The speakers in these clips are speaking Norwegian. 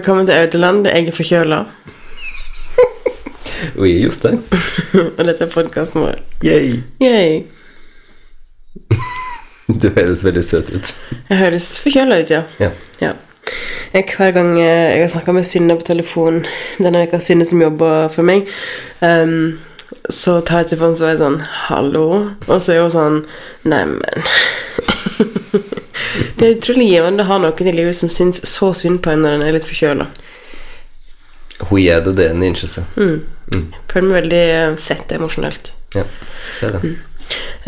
Velkommen til Audeland. Jeg er forkjøla, Og jeg er Jostein. og dette er podkasten vår. Yay. Yay. Du høres veldig søt ut. Jeg høres forkjøla ut, ja. Ja. ja. Jeg, hver gang eh, jeg har snakka med Synne på telefon denne uka, Synne som jobber for meg, um, så tar jeg telefonen så er jeg sånn 'Hallo?' Og så er hun sånn 'Neimen' Det er utrolig givende å ha noen i livet som syns så synd på en når en er litt forkjøla. Hun gjør det, det er en innskyldelse. Føler meg veldig eh, sett emosjonelt. Ja, ser det.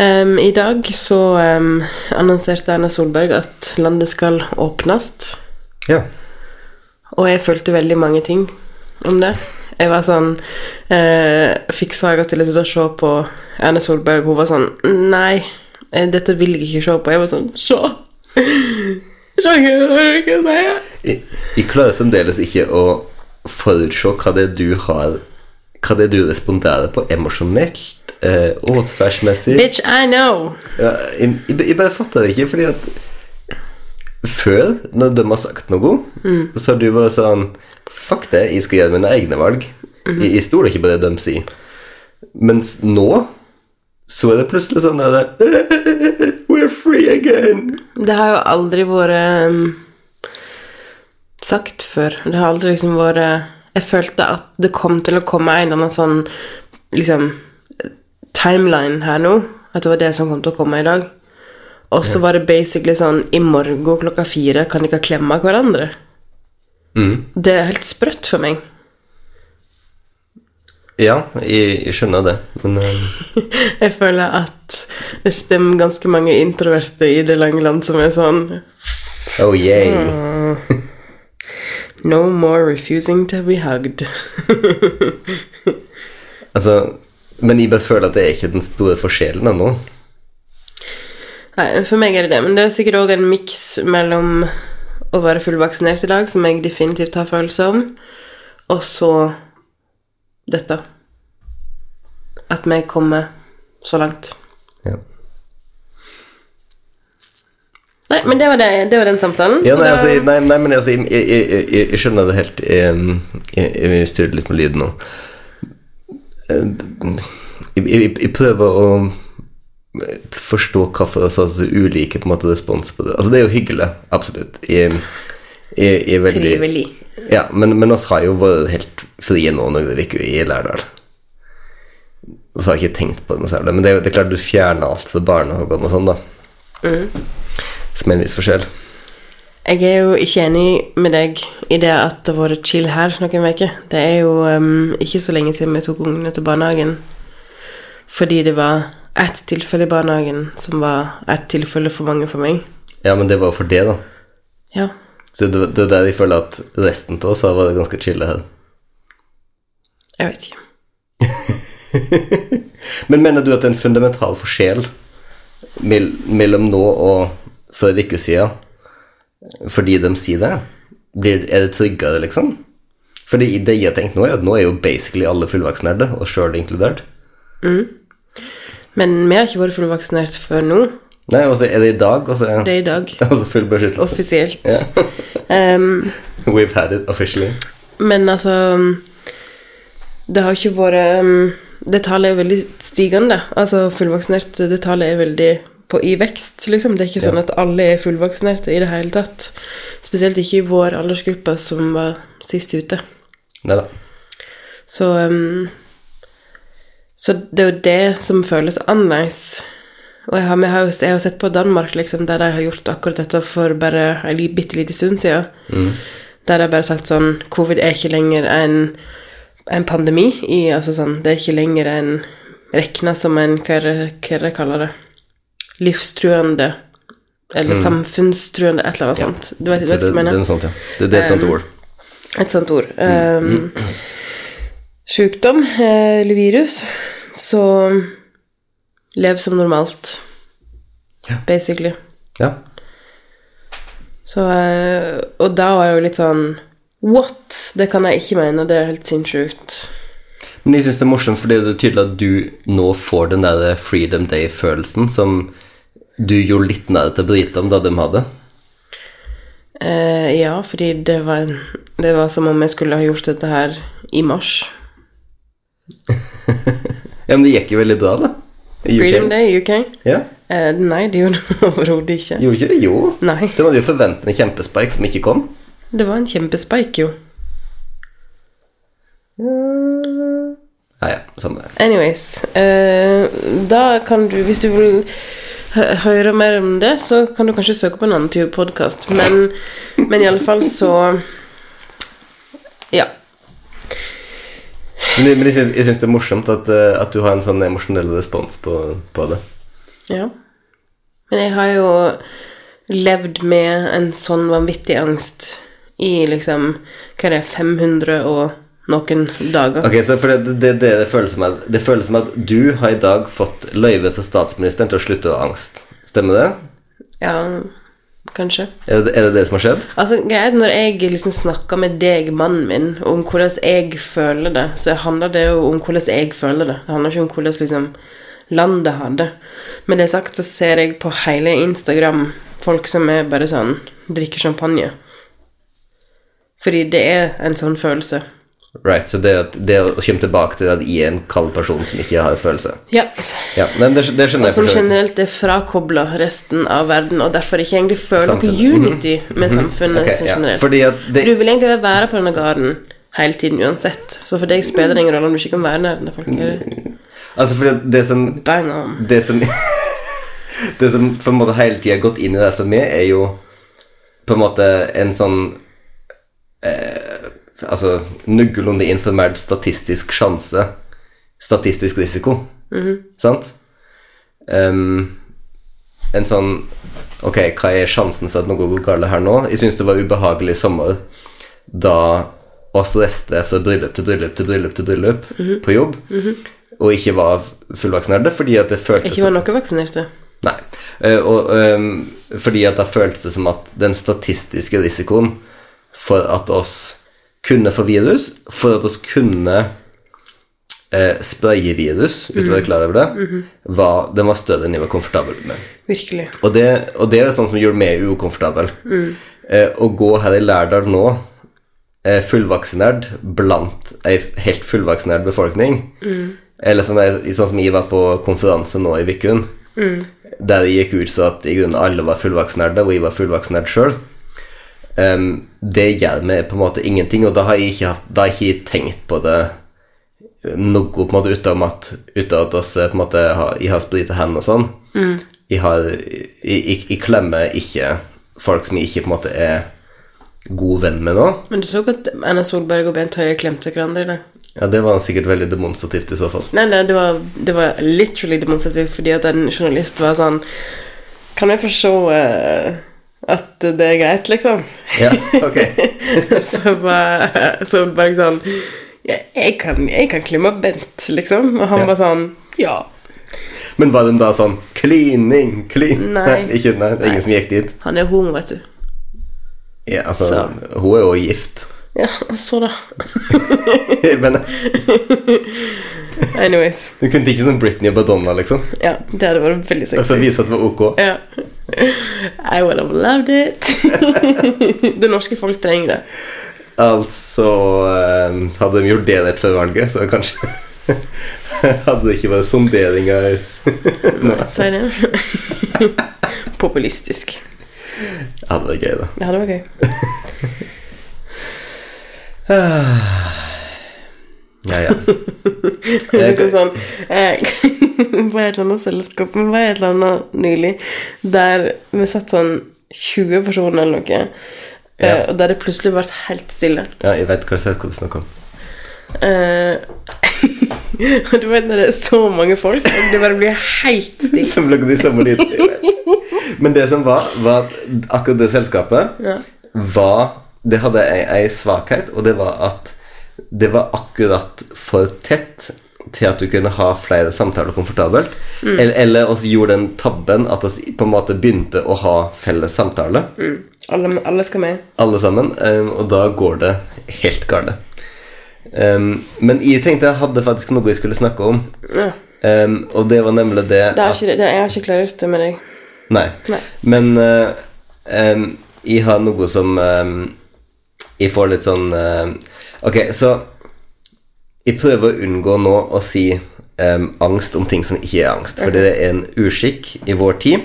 Ehm, I dag så um, annonserte Erna Solberg at landet skal åpnes. Ja. Og jeg følte veldig mange ting om det. Jeg var sånn eh, Fikk saga til å sitte og se på Erna Solberg. Hun var sånn Nei, eh, dette vil jeg ikke se på. Jeg var sånn Se! Se hva jeg sier. Jeg, klarer fremdeles ikke å forutse hva det er du har Hva det er du responderer på emosjonelt, eh, Bitch, I know. ja, jeg, jeg, bare fatter det ikke, fordi at før, når de har sagt noe, så har du vært sånn Fuck det, jeg skal gjøre mine egne valg. Jeg, jeg stoler ikke på det de sier. Mens nå så er det plutselig sånn der free again. Det har jo aldri vært um, sagt før. Det har aldri liksom vært Jeg følte at det kom til å komme en eller annen sånn liksom timeline her nå. At det var det som kom til å komme i dag. Og så var det basically sånn I morgen klokka fire kan ikke klemme hverandre. Mm. Det er helt sprøtt for meg. Ja, jeg, jeg skjønner det, men eh, Jeg føler at det stemmer ganske mange introverte i det lange land som er sånn Oh yay. No more refusing to be hugged. Altså Men jeg bare føler at det er ikke den store forskjellen ennå. Nei, for meg er det det. Men det er sikkert òg en miks mellom å være fullvaksinert i dag, som jeg definitivt har følelse om, og så dette. At vi kommer så langt. Nei, men det var, det, det var den samtalen. Ja, nei, da- altså, nei, nei, men altså, jeg, jeg, jeg, jeg, skjønner det helt Jeg, jeg, jeg styrer litt med lyden nå. Eh, Jeg, jeg, jeg prøver å forstå hvorfor det er så ulike på en måte respons på det. Altså, det er jo hyggelig, absolutt. Jeg, er veldig Trivelig. Ja, men, men oss har jo vært helt frie nå når vi gikk i Lærdal. Og så har jeg ikke tenkt på det noe særlig. Men det det er klart du fjerner alt fra barnehagen og sånn, da. Som er en viss forskjell. Jeg er jo ikke enig med deg i det at det har vært chill her noen uker. Det er jo um, ikke så lenge siden vi tok ungene til barnehagen. Fordi det var ett tilfelle i barnehagen som var ett tilfelle for mange for meg. Ja, men det var for det, da. Ja. Så det, det er der jeg føler at resten av oss har vært ganske chille her. Jeg vet ikke. Men mener du at det er en fundamental forskjell mellom nå og for en uke siden fordi de sier det? Blir, er det tryggere, liksom? Fordi det jeg har tenkt nå, er at nå er jo basically alle fullvaksinerte, og sjøl inkludert. Men vi har ikke vært fullvaksinert før nå. Nei, og så er det i dag, og så er Det er i dag. altså full beskyttelse. Offisielt. Yeah. Um, We've had it officially. men altså Det har ikke vært um, Det tallet er veldig stigende. Altså fullvaksinert, det tallet er veldig på, i vekst, liksom. Det er ikke sånn at alle er fullvaksinerte i det hele tatt. Spesielt ikke i vår aldersgruppe, som var sist ute. Neida. Så um, Så det er jo det som føles annerledes. Og jeg har, jeg har jeg har sett på Danmark, liksom, der de har gjort akkurat dette for bare en bitte liten stund siden. Der de bare sagt sånn Covid er ikke lenger en, en pandemi. I, altså sånn, det er ikke lenger en Regna som en Hva hva de kaller det? Livstruende Eller samfunnstruende, et eller annet sånt. Du vet, du Det, vet hva det, jeg det er mener? sånt, ja. Det, det er et sånt ord. Et sånt ord. Um, Sjukdom, eh, eller virus, så lev som normalt. Ja. Basically. Ja. Så, eh, og da var jeg jo litt sånn What? Det kan jeg ikke mene, det er helt sinnssykt. Men jeg syns det er morsomt, fordi det er tydelig at du nå får den der Freedom Day-følelsen som du gjorde litt nær til britene da de hadde. Uh, ja, fordi det var Det var som om jeg skulle ha gjort dette her i mars. Ja, men det gikk jo veldig bra, da. I UK. Freedom Day i UK? Ja. Uh, nei, det gjorde det overhodet ikke. Gjorde ikke det? Jo. Nei. Du hadde jo forventet en kjempespike som ikke kom. Det var en kjempespike, jo. Nei, ja, sånn det. Anyways, uh, da kan du, hvis du vil hø høre mer om det, så kan du kanskje søke på en annen type podkast. Men, men fall så Ja. Men, men jeg syns, det er morsomt at, eh, at du har en sånn emosjonell respons på, på det. ja. Men jeg har jo levd med en sånn vanvittig angst i liksom Hva er det, 500 og noen dager. Ok, så for det, det, det, det, føles som at, det føles som at du har i dag fått løyve fra statsministeren til å slutte å ha angst. Stemmer det? Ja, kanskje. Er det er det, det som har skjedd? Altså, greit, Når jeg liksom snakker med deg, mannen min, om hvordan jeg føler det, så handler det jo om hvordan jeg føler det. Det handler ikke om hvordan liksom landet har det. Med det sagt så ser jeg på hele Instagram folk som er bare sånn drikker champagne. Fordi det er en sånn følelse. Right, så det, det å komme tilbake til at jeg er en kald person som ikke har følelse. Ja. Ja, men det, det skjønner Og som generelt er frakobla resten av verden, og derfor ikke egentlig føler noe unity med samfunnet okay, som ja. generelt. At det, Du vil egentlig være på denne gården hele tiden uansett. Så for deg spiller det ingen rolle om du ikke kan være nær denne folk er. altså fordi det som Bang on. Det som Det som på en måte hele tida har gått inn i det for meg, er jo på en måte en sånn eh, Altså noenlunde informert statistisk sjanse. Statistisk risiko. Sant? Um, en sånn Ok, hva er sjansen for at noe går galt her nå? Jeg syns det var ubehagelig i sommer da oss reiste fra bryllup til bryllup til bryllup til bryllup på jobb, og ikke var fullvaksinerte fordi at det føltes Ikke var noe vaksinerte. Nei. Uh, og, um, fordi at da føltes det som at den statistiske risikoen for at oss kunne få virus, for at oss kunne eh, spraye virus å være klar over det, var, den var større enn jeg var komfortabel med. Virkelig. Og det, og det er sånn som gjorde meg ukomfortabel. Eh, å gå her i Lærdal nå, eh, fullvaksinert blant ei helt fullvaksinert befolkning, eller for meg, sånn som jeg var på konferanse nå i Vikun, der det gikk ut så at i grunnen alle var fullvaksinerte, og jeg var fullvaksinert sjøl, det gjør meg på en måte ingenting, og da har jeg ikke, haft, da har jeg ikke tenkt på det noe på en måte utenom at utenom at oss, på en måte har, jeg har sprita hendene og sånn. Jeg, har, jeg, jeg, jeg klemmer ikke folk som jeg ikke på en måte er god venn med nå. Men du så at Erna Solberg og Bent Høie klemte hverandre i dag? Ja, det var sikkert veldig demonstrativt i så fall. Nei, nei, det var, det var literally demonstrativt fordi at en journalist var sånn Kan jeg få se eh, at det er greit, liksom? Ja, ok. så var bare, sånn ja, jeg, kan, jeg kan klemme Bent, liksom. Og han Ja. var sånn Ja. Men var de da sånn Klining, klin... Nei. ikke, nei, det er ingen som gikk dit. Han er homo, vet du. Ja, altså, Så. hun er jo gift. Ja, så da. Men Anyways. du kunne ikke sånn Britney og Madonna, liksom. Ja, det hadde vært veldig sexy. Og så vise at det var ok. Ja. I would have loved it. det norske folk trenger det. Altså eh, Hadde de gjort det rett før valget, så kanskje Hadde det ikke vært sonderinger Si det. Populistisk. Ja, det var gøy, da. Det var gøy. Ja, ja. Liksom sånn eh, Var et eller annet selskap Men var et eller annet nylig der vi satt sånn 20 personer eller noe, eh, Ja. og der det plutselig ble helt stille. ja jeg vet hva du snakker om. Eh, og du vet når det er så mange folk, det bare blir helt stille. Men det som var, var at akkurat det selskapet Ja. var Det hadde ei, ei svakhet, og det var at det var akkurat for tett til at du kunne ha flere samtaler komfortabelt. Eller, eller også gjorde den tabben at vi på en måte begynte å ha felles samtale, Mm. Alle, alle skal med. alle sammen, um, og da går det helt galt. Um, men jeg tenkte jeg hadde faktisk noe jeg skulle snakke om, Ja. um, og det var nemlig det, Det er at ikke, det, jeg har ikke klarert det med deg. Nei. Nei. Men uh, jeg har noe som jeg får litt sånn eh, Ok, så jeg prøver å unngå nå å si um, angst om ting som ikke er angst, for det er en uskikk i vår tid.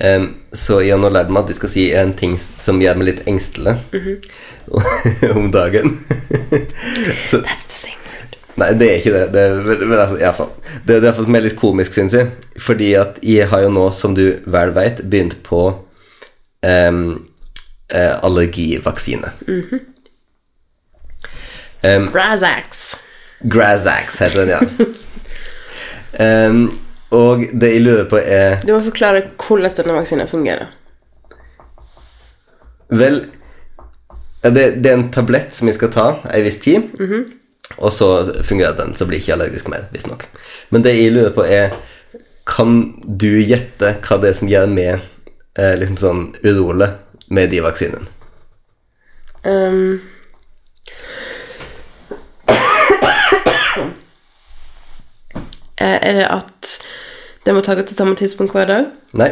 Em, så jeg har nå lært meg at jeg skal si en ting som gjør meg litt engstelig om dagen. så, That's the same word. Nei, det er ikke det. Det er, men altså, i hvert fall. Det, det er faktisk mer litt komisk, syns jeg. Fordi at jeg har jo nå, som du vel vet, begynt på um, allergivaksine. Em, Brazax. Grazax heter den, ja. um, og det jeg lurer på, er Du må forklare hvordan denne vaksinen fungerer. Vel, det, det er en tablett som jeg skal ta ei viss tid, og så fungerer den, så blir jeg ikke allergisk mer, visstnok. Men det jeg lurer på, er Kan du gjette hva det er som gjør meg eh, liksom sånn urolig med de vaksinene? Um, er det at den må tas til samme tidspunkt hver dag? Nei.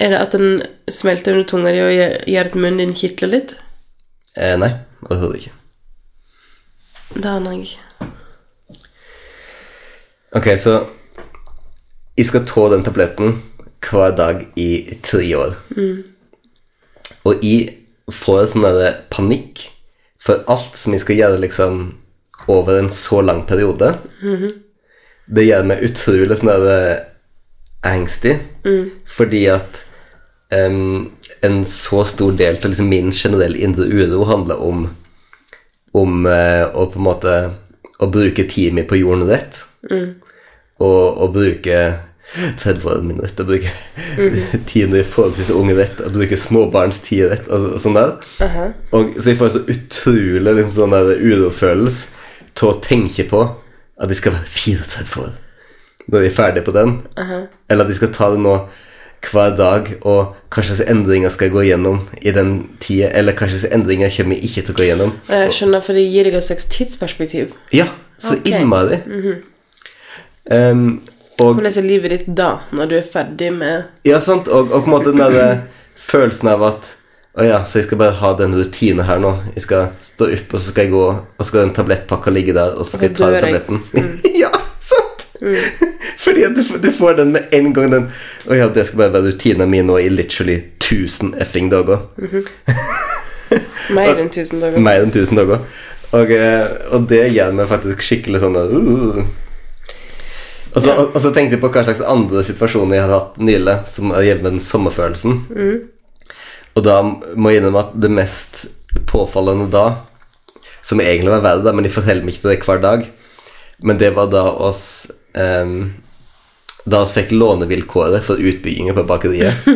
Er det at den smelter under tunga di og gjør at munnen din kitler litt? Eh, nei, overhodet ikke. Det aner jeg ikke. Ok, så jeg skal ta den tabletten hver dag i tre år. Og jeg får sånn derre panikk for alt som jeg skal gjøre liksom over en så lang periode. Det gjør meg utrolig sånn der angstig, fordi at um, en så stor del til liksom min generelle indre uro handler om om uh, å på en måte å bruke tiden min på jorden rett. Og å bruke 30 årene mine rett, å bruke tiden i forholdsvis unge rett, å bruke småbarnstid rett, og sånn der. Og så jeg får så utrolig liksom, sånn urofølelse til å tenke på at de skal være 34 år når de er ferdige på den. Eller at de skal ta det nå hver dag, og hva slags endringer skal jeg gå gjennom i den tida, eller hva slags endringer kommer jeg ikke til å gå gjennom. Jeg skjønner, for det gir deg et slags tidsperspektiv. Ja, så okay. innmari. um, og Hvordan er livet ditt da, når du er ferdig med Ja, sant, og, og på en måte den der følelsen av at Å ja, så jeg skal bare ha den rutinen her nå. Jeg skal stå opp, og så skal jeg gå, og så skal den tablettpakka ligge der, og så skal jeg ta tabletten. ja, sant! Fordi at du, du får den med en gang, den Å ja, det skal bare være rutinen min nå i literally 1000 effing dager. mer enn 1000 dager? Mer enn 1000 dager. Og, eh, og det gjør meg faktisk skikkelig sånn uh. og, så, og, og så tenkte jeg på hva slags andre situasjoner jeg hadde hatt nylig som har gitt den sommerfølelsen. Og da må jeg innrømme at det mest påfallende da, som egentlig var verre, da, men de forteller meg ikke det hver dag, men det var da oss um, Da oss fikk lånevilkåret for utbygginger på bakeriet.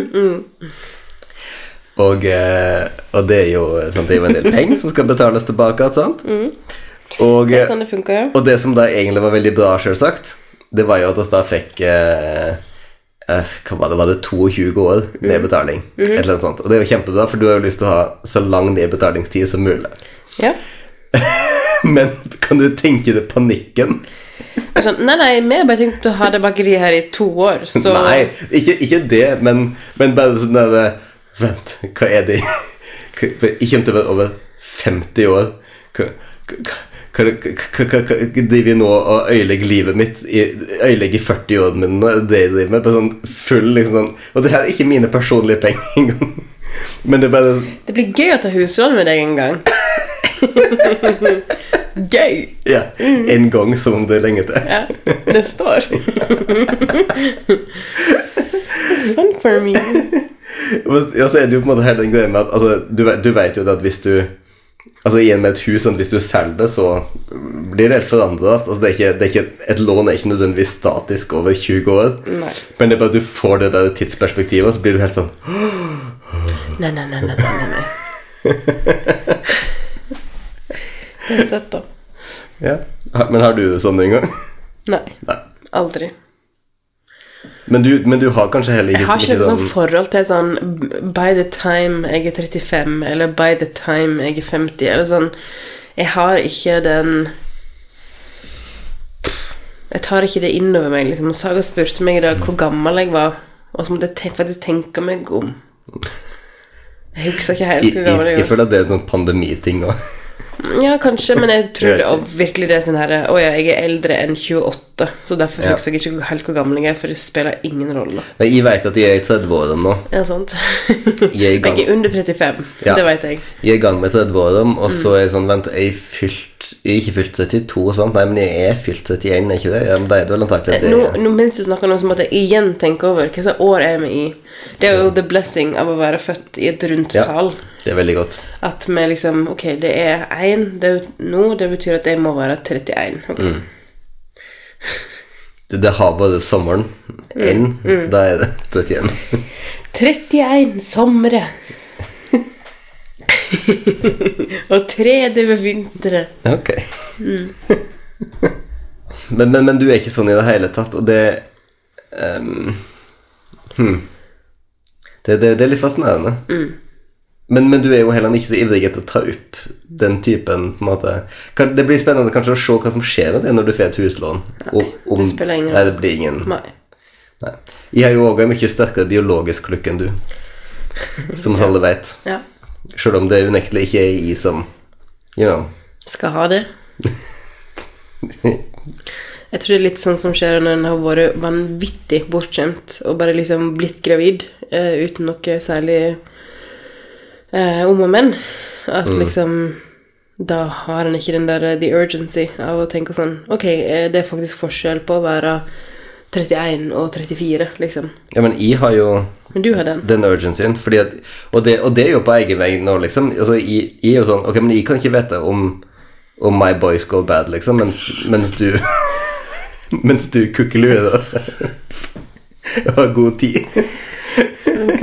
Og, eh, og det er jo sant, det er jo en del penger som skal betales tilbake. Sant? Og, Det er sånn det funker, ja. og det som da egentlig var veldig bra, selvsagt, det var jo at vi da fikk eh, Hva var det, var det 22 år nedbetaling? Et eller annet sånt. Og det er jo kjempebra, for du har jo lyst til å ha så lang nedbetalingstid som mulig. ja. Men kan du tenke deg panikken? Sånn, nei, nei, vi har bare tenkt å ha det bakeriet her i to år, så Nei, ikke, ikke det, men, men bare sånn der eh, Vent, hva er det Jeg kommer til å være over 50 år. Hva, hva, driver nå og øyelegger livet mitt i, Øyelegger 40-årene mine nå? Er det jeg driver med? På sånn full liksom sånn Og det her er ikke mine personlige penger engang. Men det er bare Det blir gøy å ta huslån med deg en gang. gøy! Ja, en gang som om det er lenge til. Ja, det står. It's fun for me. Ja, så er det jo på en måte hele den greia med at altså, du, du vet jo at hvis du Altså igjen med et hus, hvis du selger det, så blir det helt forandret. Altså, det er ikke, det er ikke, et lån er ikke nødvendigvis statisk over 20 år. Nei. Men det er bare at du får det der tidsperspektivet, så blir du helt sånn Nei, nei, nei, nei, nei, nei. Det er søtt, da. ja. Men har du det sånn en gang? Nei, Nei. aldri. Men du, men du har kanskje heller Jeg har ikke ikke sånn sånn forhold til sånn By the time jeg er 35, eller by the time jeg er 50, eller sånn Jeg har ikke den Jeg tar ikke det innover meg, liksom. Saga spurte meg i dag hvor gammel jeg var, og så måtte jeg faktisk tenke meg om. Jeg husker ikke helt hvor gammel jeg jeg føler at det er en sånn pandemiting òg. Ja, kanskje, men jeg tror Jeg virkelig det er sånn herre Å ja, jeg er eldre enn 28, så derfor Ja. husker jeg ikke helt hvor gammel jeg er, for det spiller ingen rolle. Jeg vet at jeg er i 30-årene nå. Det sant? Jeg er Jeg er under 35, Ja. det vet jeg. jeg er i gang med 30-årene, og så er jeg sånn Vent, jeg er fylt Jeg er ikke fylt 32 og sånt. Nei, men jeg er fylt 31, er ikke det? Ja, men det er det vel antakelig det Nå, nå mens du snakker nå, så måtte jeg igjen tenke over hva slags år er vi i. Det er jo the blessing av å være født i et rundt Ja. tall. Det er veldig godt. At vi liksom Ok, det er én nå, det betyr at jeg må være 31. Okay. Mm. Det, det har bare sommeren. Mm. Mm. da er det 31. 31 somre. og tre det ved vintre. Ok. men, men, men du er ikke sånn i det hele tatt, og det um, hmm. Det, det, det er litt fascinerende. Men, men du er jo heller ikke så ivrig etter å ta opp den typen på en måte Det blir spennende kanskje å se hva som skjer med det når du får et huslån. Og om- det spiller ingen Nei, det blir ingen Nei. Nei. Jeg har jo òg en mye sterkere biologisk klukk enn du, som alle vet. Ja. Selv om det unektelig ikke er jeg som You know. Skal ha det. Jeg tror det er litt sånn som skjer når en har vært vanvittig bortskjemt og bare liksom blitt gravid eh, uten noe særlig eh, om og men. At liksom Da har en ikke den der eh, the urgency av å tenke sånn Ok, det er faktisk forskjell på å være 31 og 34, liksom. Ja, men jeg har jo Men du har den. den urgencyen, at Og det, og det er jo på egen vei nå, liksom. Altså, jeg, jeg er jo sånn Ok, men jeg kan ikke vite om om my boys go bad, liksom, mens, mens du Mens du kukkelue, da. Har god tid. Ok.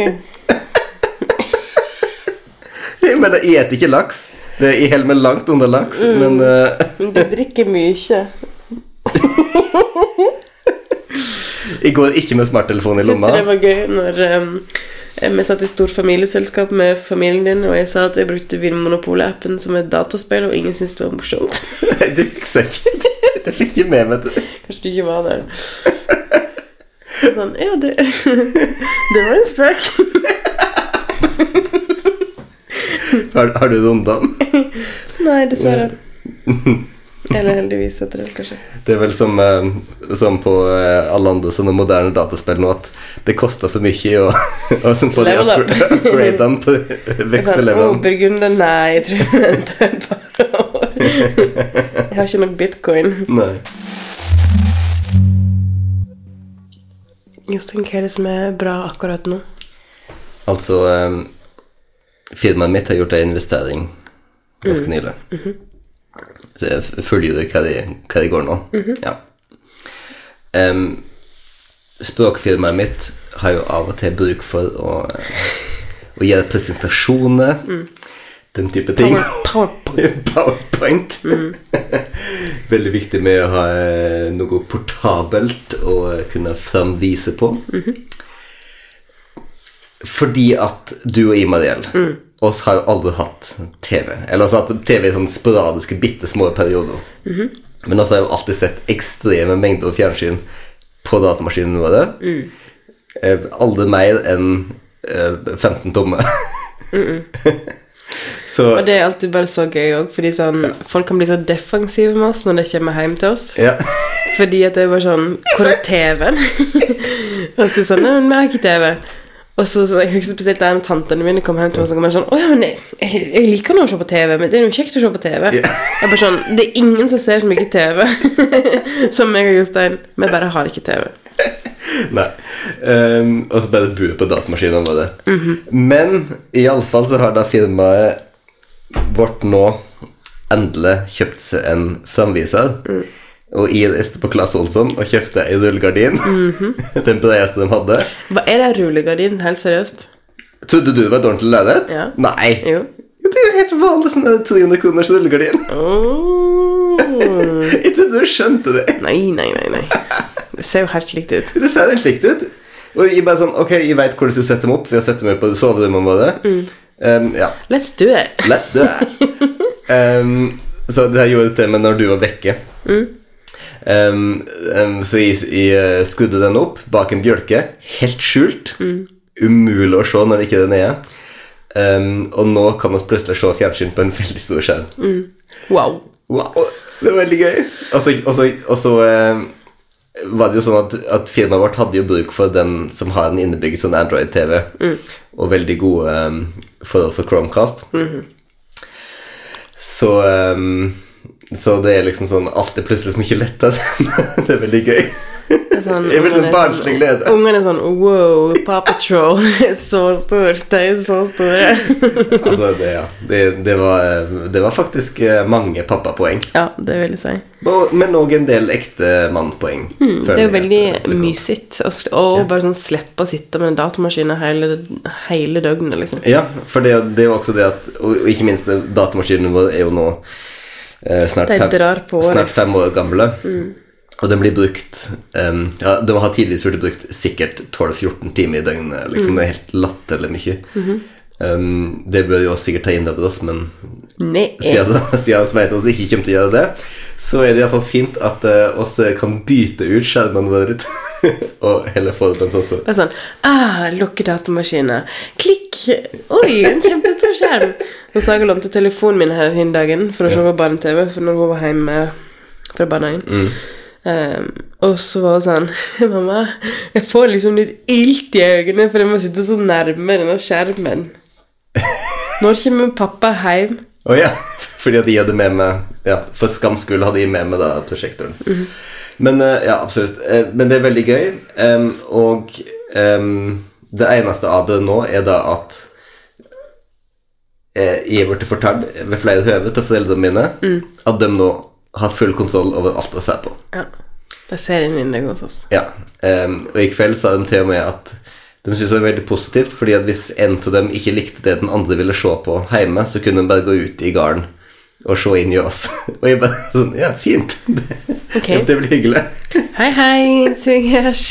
Mener, jeg spiser ikke laks. Det er i holder meg langt under laks, men uh... Men du drikker mye. jeg går ikke med smarttelefon i lomma. Syns du det var gøy når um, vi satt i stort familieselskap med familien din, og jeg sa at jeg brukte Vinmonopolet-appen som et dataspill, og ingen syntes det var morsomt? Det jeg ikke. Det fikk jeg med meg. til. Kanskje du ikke var der. Sånn, ja, det Det var en spøk. Har, har du runda den? Nei, dessverre. Eller heldigvis, etter det kanskje. Det er vel som, eh, som på eh, alle andre sånne moderne dataspill nå, at det koster for mye å å få de upgradene up. upgra- på vekste Sånn, å. Burgunder, nei, jeg tror jeg venter et par år. Jeg har ikke nok bitcoin. Nei. Jostein, hva er det som er bra akkurat nå? Altså eh, Firmaet mitt har gjort en investering ganske Mm. nylig. Jeg f- følger det hva de, hva de går nå. Mhm. Ja. um, språkfirmaet mitt har jo av og til bruk for å, å gjøre presentasjoner. Den type ting. Mm. Power, PowerPoint. PowerPoint. Veldig viktig med å ha eh, noe portabelt å kunne framvise på. Fordi at du og jeg, Mariell, oss har jo aldri hatt TV. Eller altså hatt TV i sånne sporadiske, bitte små perioder. Men også har jo alltid sett ekstreme mengder fjernsyn på datamaskinene våre. Eh, aldri mer enn eh, 15 tomme. Så Og det er alltid bare så gøy òg, fordi sånn, folk kan bli så defensive med oss når de kommer hjem til oss. ja. Fordi at det er bare sånn Hvor er TV-en? og så sånn Nei, men vi har ikke TV. Og så, så Jeg husker spesielt der tantene mine kom hjem til meg og var sånn Å ja, men jeg, jeg, jeg liker nå å se på TV, men det er jo kjekt å se på TV. Yeah. Jeg bare sånn Det er ingen som ser så mye TV som meg og Jostein. Vi bare har ikke TV. Nei. Um, og så bare bue på datamaskinene våre. Men iallfall så har da firmaet vårt nå endelig kjøpt seg en framviser. Og jeg reiste på Claes Olsson og kjøpte ei rullegardin. Den bredeste de hadde. Hva er det rullegardin? Helt seriøst? Trodde du det var et ordentlig lerret? Ja. Nei. Jo. Det er helt vanlig sånn 300 kroners rullegardin. Oh. Jeg trodde du skjønte det. Nei, nei, nei, nei. Det ser jo helt likt ut. Det ser helt likt ut. Og jeg bare sånn Ok, jeg veit hvordan du setter dem opp. Vi har sett dem på soverommene våre. Um, ja. Let's do it. Let's do it. um, så det her gjorde det til meg når du var vekke. Um, um, så jeg, jeg skrudde den opp bak en bjølke, helt skjult. Umulig å se når det ikke er nede. Um, og nå kan vi plutselig se fjernsyn på en veldig stor skjerm. Wow. Wow, det er veldig gøy. Og så, var det jo sånn at, at firmaet vårt hadde jo bruk for den som har en innebygd sånn Android-TV, og veldig gode um, forhold for Chromecast. Så um, Så det er liksom sånn Alt er plutselig så mye lettere. det er veldig gøy. Det er sånn, Jeg vil sånn barnslig glede. Ungene er sånn Wow, Paw Patrol er så stort. De er så store. Altså, det, ja. det, det, var, eh, det var faktisk eh, mange pappapoeng. Ja, det vil jeg si. Men òg en del ekte mannpoeng. Mm, Det er jo veldig mysigt å sl- bare sånn slippe å sitte med en datamaskin hele, hele døgnet, liksom. Ja, for det, det er jo også det at Og, ikke minst, datamaskinen vår er jo nå eh, snart, fem, på snart fem år gamle. Og den blir brukt um, Ja, den har tidligvis blitt brukt sikkert 12-14 timer i døgnet. Liksom, Det er helt latterlig mye. um, det bør vi også sikkert ta inn over oss, men siden, siden vi ikke kommer til å gjøre det, så er det iallfall fint at uh, oss kan bytte ut skjermene våre litt, og heller få det på en sånn stor Bare sånn ah, Lukke datamaskinen. Klikk! Oi, en kjempestor skjerm! Og Saga lånte telefonen min her den dagen for å se på barne-TV, for når hun var hjemme fra barnehagen. Um, og så var hun sånn Mamma, jeg får liksom litt ilt i øynene, for jeg må sitte så nærme denne skjermen. Når kommer pappa hjem? Oh, ja, fordi at de hadde med meg Ja, for skams skyld hadde de med meg da prosjektoren. Men eh, ja, absolutt. Eh, men det er veldig gøy. Um, og um, det eneste av det nå er da at eh, jeg blitt fortalt ved flere høve til foreldrene mine at de nå har full kontroll over alt å se på. Ja. Det er serien min det hos oss. Ja, Um, og i kveld sa de til og med at de syntes det var veldig positivt, fordi at hvis en av dem ikke likte det den andre ville se på hjemme, så kunne de bare gå ut i garden og se inn i oss. Og jeg bare sånn Ja, fint. Det, det blir hyggelig. Hei, hei, svingers.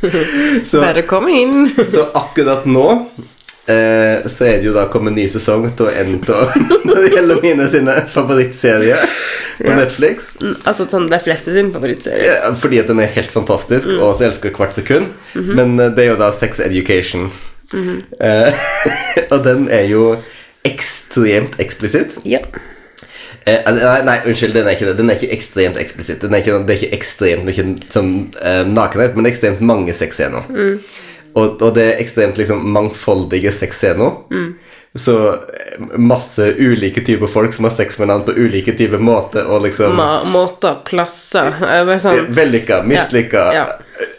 Så, Bare kom inn. så akkurat nå eh, så er det jo da kommet ny sesong til en av Når det gjelder mine sine favorittserier på Ja. Netflix. Altså sånn de fleste sin favorittserie. Ja, Fordi at den er helt fantastisk, og så elsker hvert sekund. Men eh, det er jo da Sex Education. eh, og den er jo ekstremt eksplisitt. Ja. Eh, nei, nei, unnskyld, den er ikke det. Den er ikke ekstremt eksplisitt. Den er ikke, det er ikke ekstremt mye som, eh, nakenhet, men ekstremt mange sexscener. Og, og det er ekstremt liksom, mangfoldige sexscener. Så eh, masse ulike typer folk som har sex med hverandre på ulike typer måter, og liksom Ma måter, plasser sånn Vellykka, mislykka, Ja,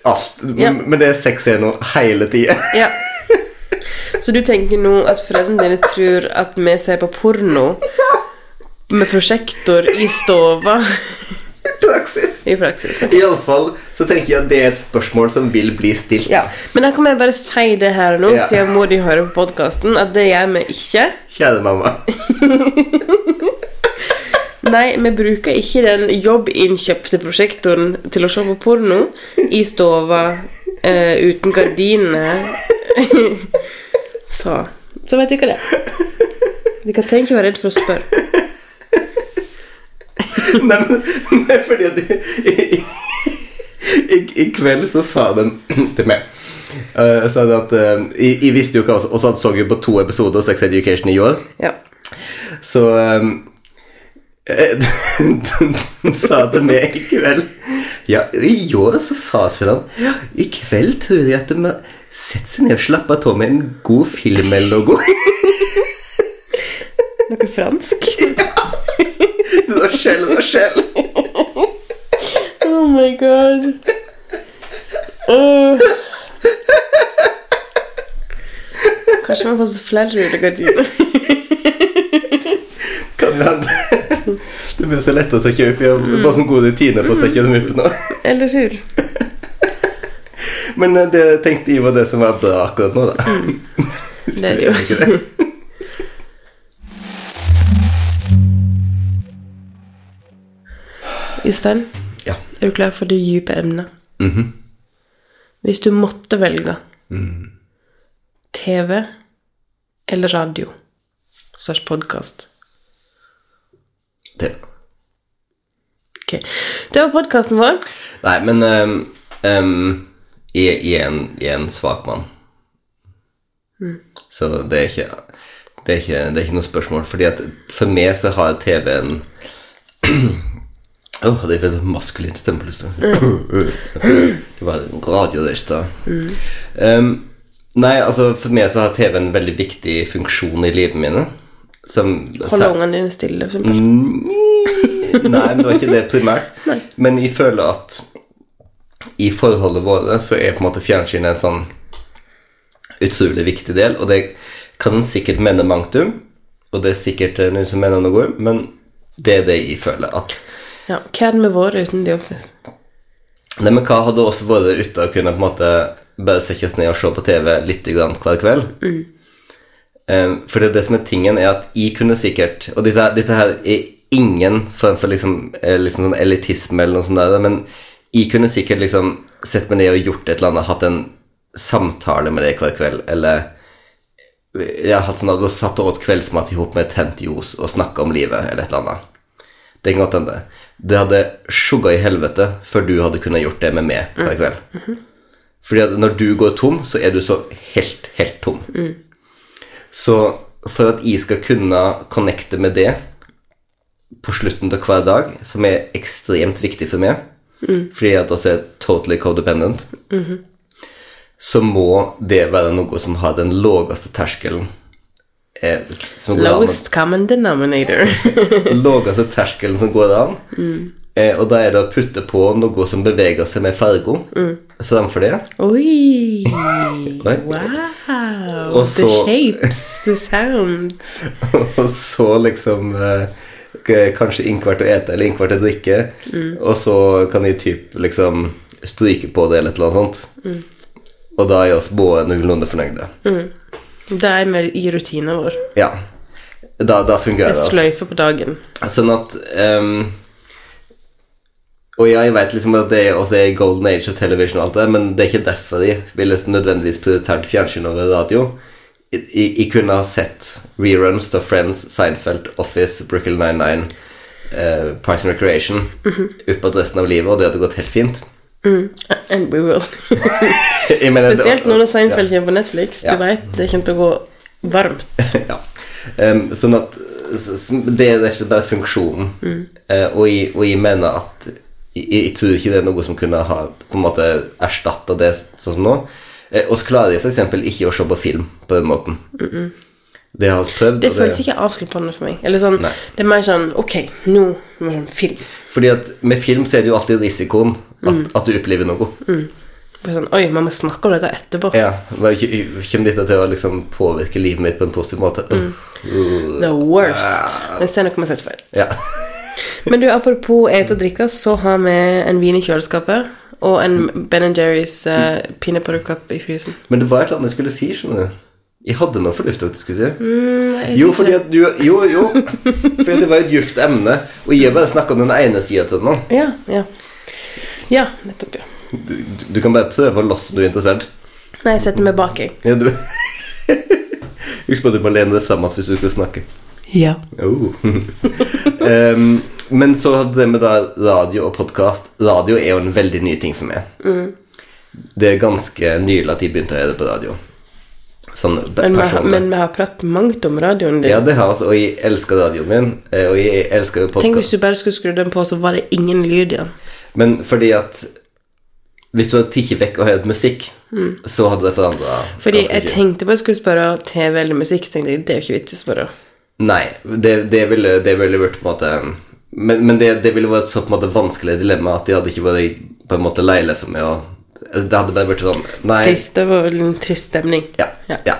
alt. Ja. Men det er sexscener hele tida. Ja. Så du tenker nå at foreldrene dine tror at vi ser på porno med prosjektor i stova Praksis. i praksis? Iallfall så tenker jeg at det er et spørsmål som vil bli stilt. Ja. Men da kan jeg bare si det her og nå, Ja. siden mor di hører på podkasten, at det gjør vi ikke. Kjære mamma. Nei, vi bruker ikke den jobbinnkjøpte prosjektoren til å se på porno i stova uh, uten gardiner. så så vet dere det. Dere trenger ikke være redd for å spørre. Nei, men nei, fordi at i, i, i, I kveld så sa de til meg uh, sa de at uh, jeg, jeg visste jo hva Og så så jeg på to episoder av Sex Education i år. Ja. Så um, De sa til meg i kveld Ja, i år så sa Svennan ja, I kveld tror jeg at de har sett seg ned og slappa av med en god film eller noe. Noe fransk? Det var skjell, det var skjell. Oh my god. Uh. Kanskje vi får så flere rullegardiner. Kan hende. Det blir så lett å sekke opp. Jeg har bare som gode tiner på å sekke dem opp nå. Eller hur? Men eh, det tenkte jeg var det som var bra akkurat nå, da. Hvis Det er det jo. Øystein, Ja. er du klar for det dype emnet? Mhm. Hvis du måtte velge TV eller radio slash podkast TV. Ok. Det var podkasten vår. Nei, men um, um, jeg, jeg, er en, jeg er en svak mann. Så det er ikke det er, ikke, det er ikke noe spørsmål. Fordi at for meg så har TV-en Åh, det er en maskulin stemme plutselig. Det var radio der i stad. Um, nei, altså for meg så har TV en veldig viktig funksjon i livet mine. Som Holde ungene dine stille, for eksempel. Mm, Nei, men det var ikke det primært. Men jeg føler at i forholdet våre så er på en måte fjernsynet en sånn utrolig viktig del, og det kan sikkert mene mangt om, og det er sikkert eh, noen som mener noe, men det er det jeg føler at Ja. Hva hadde vi vært uten The Office? Nei, men hva hadde også vært ute å kunne på en måte bare sette oss ned og se på TV litt grann hver kveld? Eh, for det, det som er tingen, er at jeg kunne sikkert Og dette, dette her er ingen form for liksom, eh, liksom sånn elitisme eller noe sånt der, men jeg kunne sikkert liksom sett meg ned og gjort et eller annet, hatt en samtale med deg hver kveld, eller jeg har hatt sånn at du satt og åt kveldsmat i hop med tent ljos og snakka om livet, eller et eller annet. Det kan godt hende. Det hadde sjugga i helvete før du hadde kunnet gjort det med meg hver kveld. Fordi at når du går tom, så er du så helt, helt tom. Så for at jeg skal kunne connecte med det på slutten av hver dag, som er ekstremt viktig for meg, fordi at vi er totally codependent, så må det være noe som har den laveste terskelen. Eh, som går an Lowest common denominator. laveste terskelen som går an. Eh, og da er det å putte på noe som beveger seg med fargo framfor det. Oi! Wow! Og The shapes, the sounds. og så liksom eh, Kanskje innkvart å ete eller innkvart å drikke. Og så kan de typ liksom stryke på det eller et eller annet sånt. Og da er oss både noenlunde fornøyde. Det er med i rutinen vår. Ja. Da, da fungerer det. altså. sløyfe på dagen. Sånn at um, Og ja, jeg vet liksom at det også er golden age of television og alt det, men det er ikke derfor jeg ville nødvendigvis prioritert fjernsyn over radio. Jeg, kunne ha sett reruns av Friends, Seinfeld, Office, Brooklyn 99, uh, Parks and Recreation oppå resten av livet, og det hadde gått helt fint. And we will. Spesielt når det Seinfeld kommer på Netflix. Ja. Du vet det kommer til å gå varmt. ja. Um, sånn at det er ikke bare funksjonen. Eh, og, jeg, og jeg mener at jeg, jeg tror ikke det er noe som kunne ha på en måte erstatta det sånn som nå. Eh, og så klarer jeg f.eks. ikke å se på film på den måten. Det har vi prøvd. Det føles føles ikke avsluttende for meg. Eller sånn, Nei. det er mer sånn Ok, nå må vi film. Fordi at med film så er det jo alltid risikoen at, at du opplever noe. Mm. Sånn, Oi, man må snakke om dette etterpå. Ja, hva- Kommer dette til å liksom påvirke livet mitt på en positiv måte? Mm. uh, The worst. Jeg ser noe vi har sett før. ja. Men du, apropos ete og drikke, så har vi en vin i kjøleskapet. Og en Ben Jerry's uh, peanut butter cup i frysen. Men det var et eller annet jeg skulle si, skjønner du. Jeg hadde noe fornuftig du skulle si. jeg Jo, fordi at du Jo, jo. Fordi det var et djupt emne, og jeg bare snakka om den ene sida til den nå. Ja, ja. Ja, nettopp, ja. Du, du, du kan bare prøve å låse om du er interessert. Nei, jeg setter meg bak, jeg. Ja, du Husk på at du må lene deg fram hvis du skal snakke. Ja. Oh. um, men så hadde det med radio og podkast. Radio er jo en veldig ny ting for meg. Det er ganske nylig at jeg begynte å gjøre det på radio. Sånn Men vi, har, men vi har pratet mangt om radioen din. Ja, det har altså, og jeg elsker radioen min. eh, Og jeg elsker jo Tenk hvis du bare skulle skru den på, så var det ingen lyd igjen. Men fordi at Hvis du hadde tatt vekk og hørt musikk, så hadde det forandra Fordi jeg tenkte på at jeg skulle spørre TV eller musikk, så tenkte jeg det er jo ikke vits å spørre. Nei, det, det ville det ville vært på en måte Men, men det, det ville vært så på en måte vanskelig dilemma at de hadde ikke vært på en måte leilig for meg å Det hadde bare vært sånn Nei. Trist, det var en trist stemning. Ja. Ja. ja.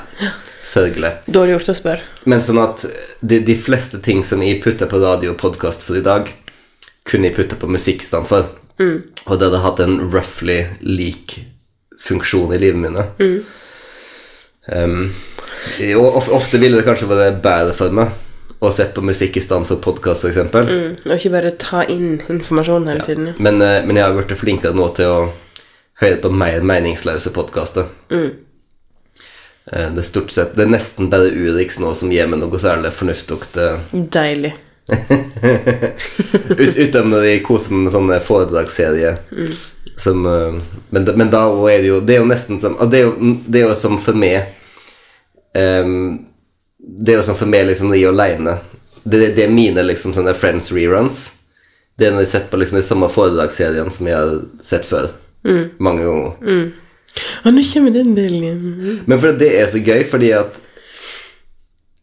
Sørgelig. Dårlig gjort å spørre. Men sånn at de, de fleste ting som jeg putter på radio og podkast for i dag, kunne jeg putte på musikk istedenfor. Mm. Og det hadde hatt en roughly lik funksjon i livet mine. Um, og ofte ville det kanskje vært bedre for meg å sette på musikk i stedet for podkast, f.eks. Mm. Og ikke bare ta inn informasjon hele tiden. Ja. Men, eh, men jeg har blitt flinkere nå til å høre på mer meningsløse podkaster. Eh, Det er stort sett Det er nesten bare Urix nå som gir meg noe særlig fornuftig. Deilig. Ut, utenom når de koser meg med sånne foredragsserie som eh, men, men da er det jo Det er jo nesten som Det er jo, det er jo som for meg um, Det er jo sånn for meg, liksom, de aleine det, det er mine liksom sånne Friends reruns. Det er når jeg har sett på liksom de samme foredragsseriene som jeg har sett før. Mange ganger. Ja, nå kommer den delen. Men for det er så gøy, fordi at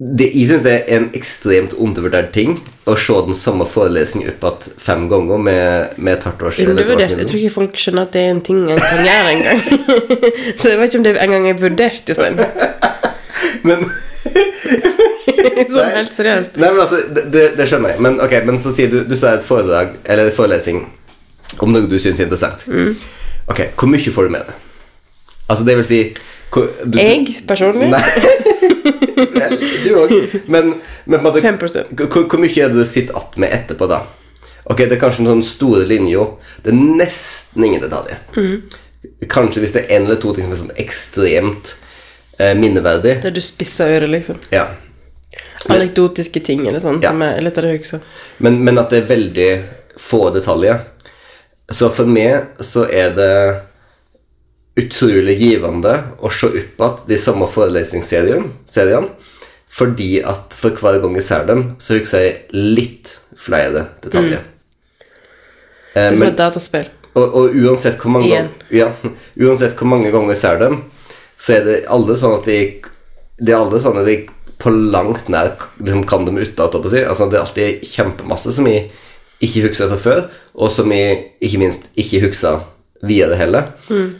det, Jeg syns det er en ekstremt undervurdert ting å se den samme forelesningen opp igjen fem ganger med, med et hardt års Undervurdert. Jeg tror ikke folk skjønner at det er en ting en kan gjøre engang. Så jeg vet ikke om det engang er vurdert, Jostein. Men sånn helt seriøst. Nei, men altså, det, det, skjønner jeg. Men ok, men så sier du Du sa et foredrag, eller en forelesning, om noe du syns er interessant. Mm. Ok, hvor mye får du med det? Altså, det vil si hvor, du, Jeg personlig Nei. Vel, du òg. Men, men på en måte, 5%. hvor, hvor mye er det du sitter att med etterpå, da? Ok, det er kanskje noen store linjer. Det er nesten ingen detaljer. Mm. Kanskje hvis det er en eller to ting som er sånn ekstremt eh, minneverdig. Der du spisser øret, liksom. Ja. Anekdotiske ting eller sånn Ja. som er litt av det høyeste. Men, men at det er veldig få detaljer. Så for meg så er det utrolig givende å se opp igjen de samme forelesningsseriene. Fordi at for hver gang jeg ser dem, så husker jeg litt flere detaljer. Mm. Det er som men, et dataspill. og, og uansett hvor mange ganger ja, Uansett hvor mange ganger jeg ser dem, så er det alle sånn at de Det er alle sånn at de på langt nær liksom, kan dem utenat, si. Altså, det er alltid kjempemasse som jeg ikke husker fra før, og som jeg ikke minst ikke husker videre heller.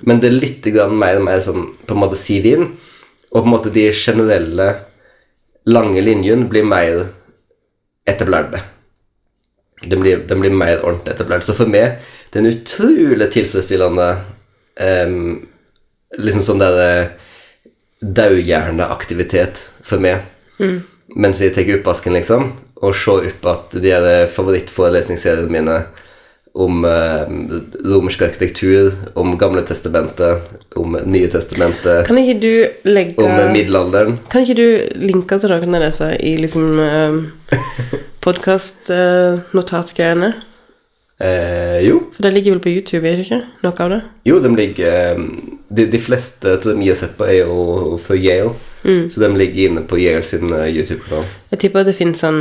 Men det er litt grann mer og mer sånn på en måte siv inn, og på en måte de generelle lange linjene blir mer etablerte. Den blir, de blir mer ordentlig etablert. Så for meg det er en utrolig tilfredsstillende um, Liksom sånn der daugjerneaktivitet dauhjerneaktivitet for meg. Mens jeg tar oppvasken, liksom, og ser opp at de her favorittforelesningsseriene mine om eh, romersk arkitektur, om Gamle testamentet, om Nye testamentet, Kan ikke du legge om eh, middelalderen Kan ikke du linke til noen av disse i liksom eh, podkast-notatgreiene? eh, Jo, For det ligger vel på YouTube, er det ikke? Noe av det? Jo, de ligger eh, De, de fleste tror jeg vi har sett på, er jo fra Yale. Så de ligger inne på Yale sin YouTube-kanal. Jeg tipper at det finnes sånn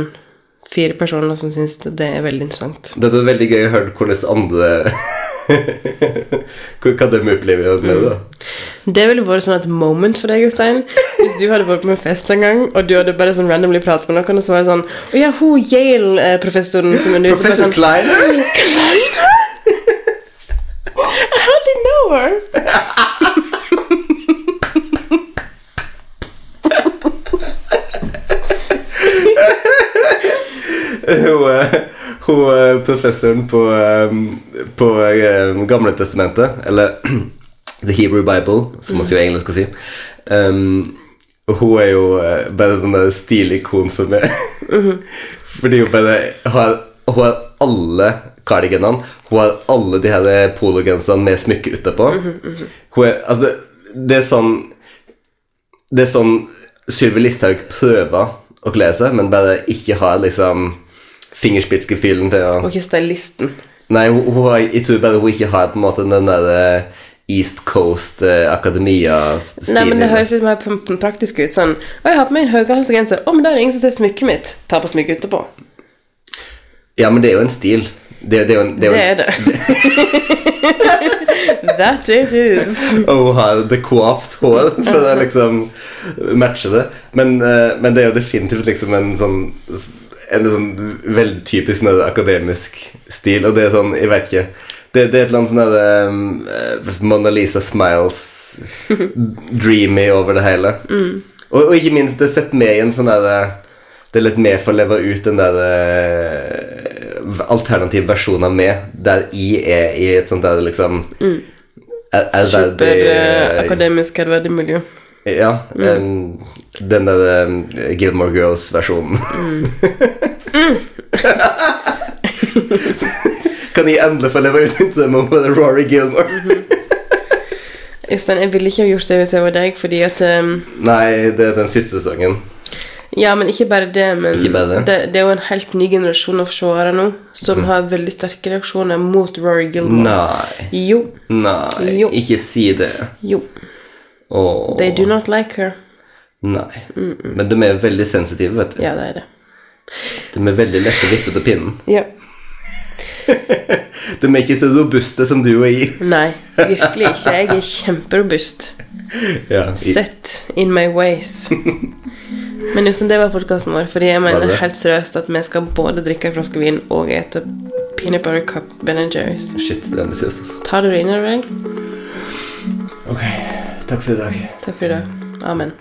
fire personer som syns det er veldig interessant. Det er veldig gøy å høre hvordan andre Hva de opplever med det. da. Det ville vært sånn et moment for deg, Jostein. Hvis du hadde vært på en fest en gang, og du hadde bare sånn randomly pratet med noen, og så var det sånn Å ja, hun Yale-professoren som underviser Professor sånn Kleiner! I hardly know her. Hun, eh, hun eh, professoren på, eh, på Gamle testamentet, eller The Hebrew Bible, som vi jo engelsk skal si. Um, hun er jo bare sånn stilikon for meg. Fordi hun bare har, hun har alle cardiganene. Hun har alle de her pologenserne med smykke utapå. Hun er, altså, det, det er sånn Det er sånn Sylvi Listhaug prøver å kle seg, men bare ikke har liksom fingerspitzgefühlen til å Og ikke stylisten. Nei, hun, hun jeg tror bare hun ikke har på en måte den der eh, East Coast eh, Akademia-stilen. Nei, men Det høres litt mer praktisk ut. Sånn Å, jeg har på meg en høyhalsgenser. Å, men da er det ingen som ser smykket mitt. Ta på smykket utepå. Ja, men det er jo en stil. Det, det er jo en, det er Det er det. That it is. Og hun har det coiffed hår for å liksom matche det. Men, eh, men det er jo definitivt liksom en sånn En sånn veldig typisk sånn akademisk stil, og det er sånn Jeg vet ikke. Det, det er et eller annet sånn der, um, Mona Lisa Smiles dreamy over det hele. Og, og ikke minst, det setter meg i en sånn der Det er litt med for å leve ut den der uh, alternativ versjonen av meg, der jeg er i et sånt der liksom mm. er uh, eh, ærverdig miljø. Ja, em, den der em, Gilmore Girls-versjonen. kan jeg endelig få leve ut min drøm om Rory Gilmore? Jostein, jeg ville ikke ha gjort det hvis jeg var deg, fordi at um, Nei, det er den siste sangen. Ja, men ikke bare det, men bare det. Det, det er jo en helt ny generasjon av seere nå som har veldig sterke reaksjoner mot Rory Gilmore. Nei, Jo, nei, Jo. ikke si det. jo. Åh. They do not like her. Nei. Men de er veldig sensitive, vet du. Ja, det er det. De er veldig lette å vippe til pinnen. Ja. De er ikke så robuste som du og jeg. Nei, virkelig ikke. Jeg er kjemperobust. Ja, i, Set in my ways. Men Jostein, det var podkasten vår, fordi jeg mener helt seriøst at vi skal både drikke en flaske vin og ete peanut butter cup Ben Jerry's. Shit, det er ambisiøst. altså. Tar du det inn over deg? Ok, takk for i dag. Takk. Amen.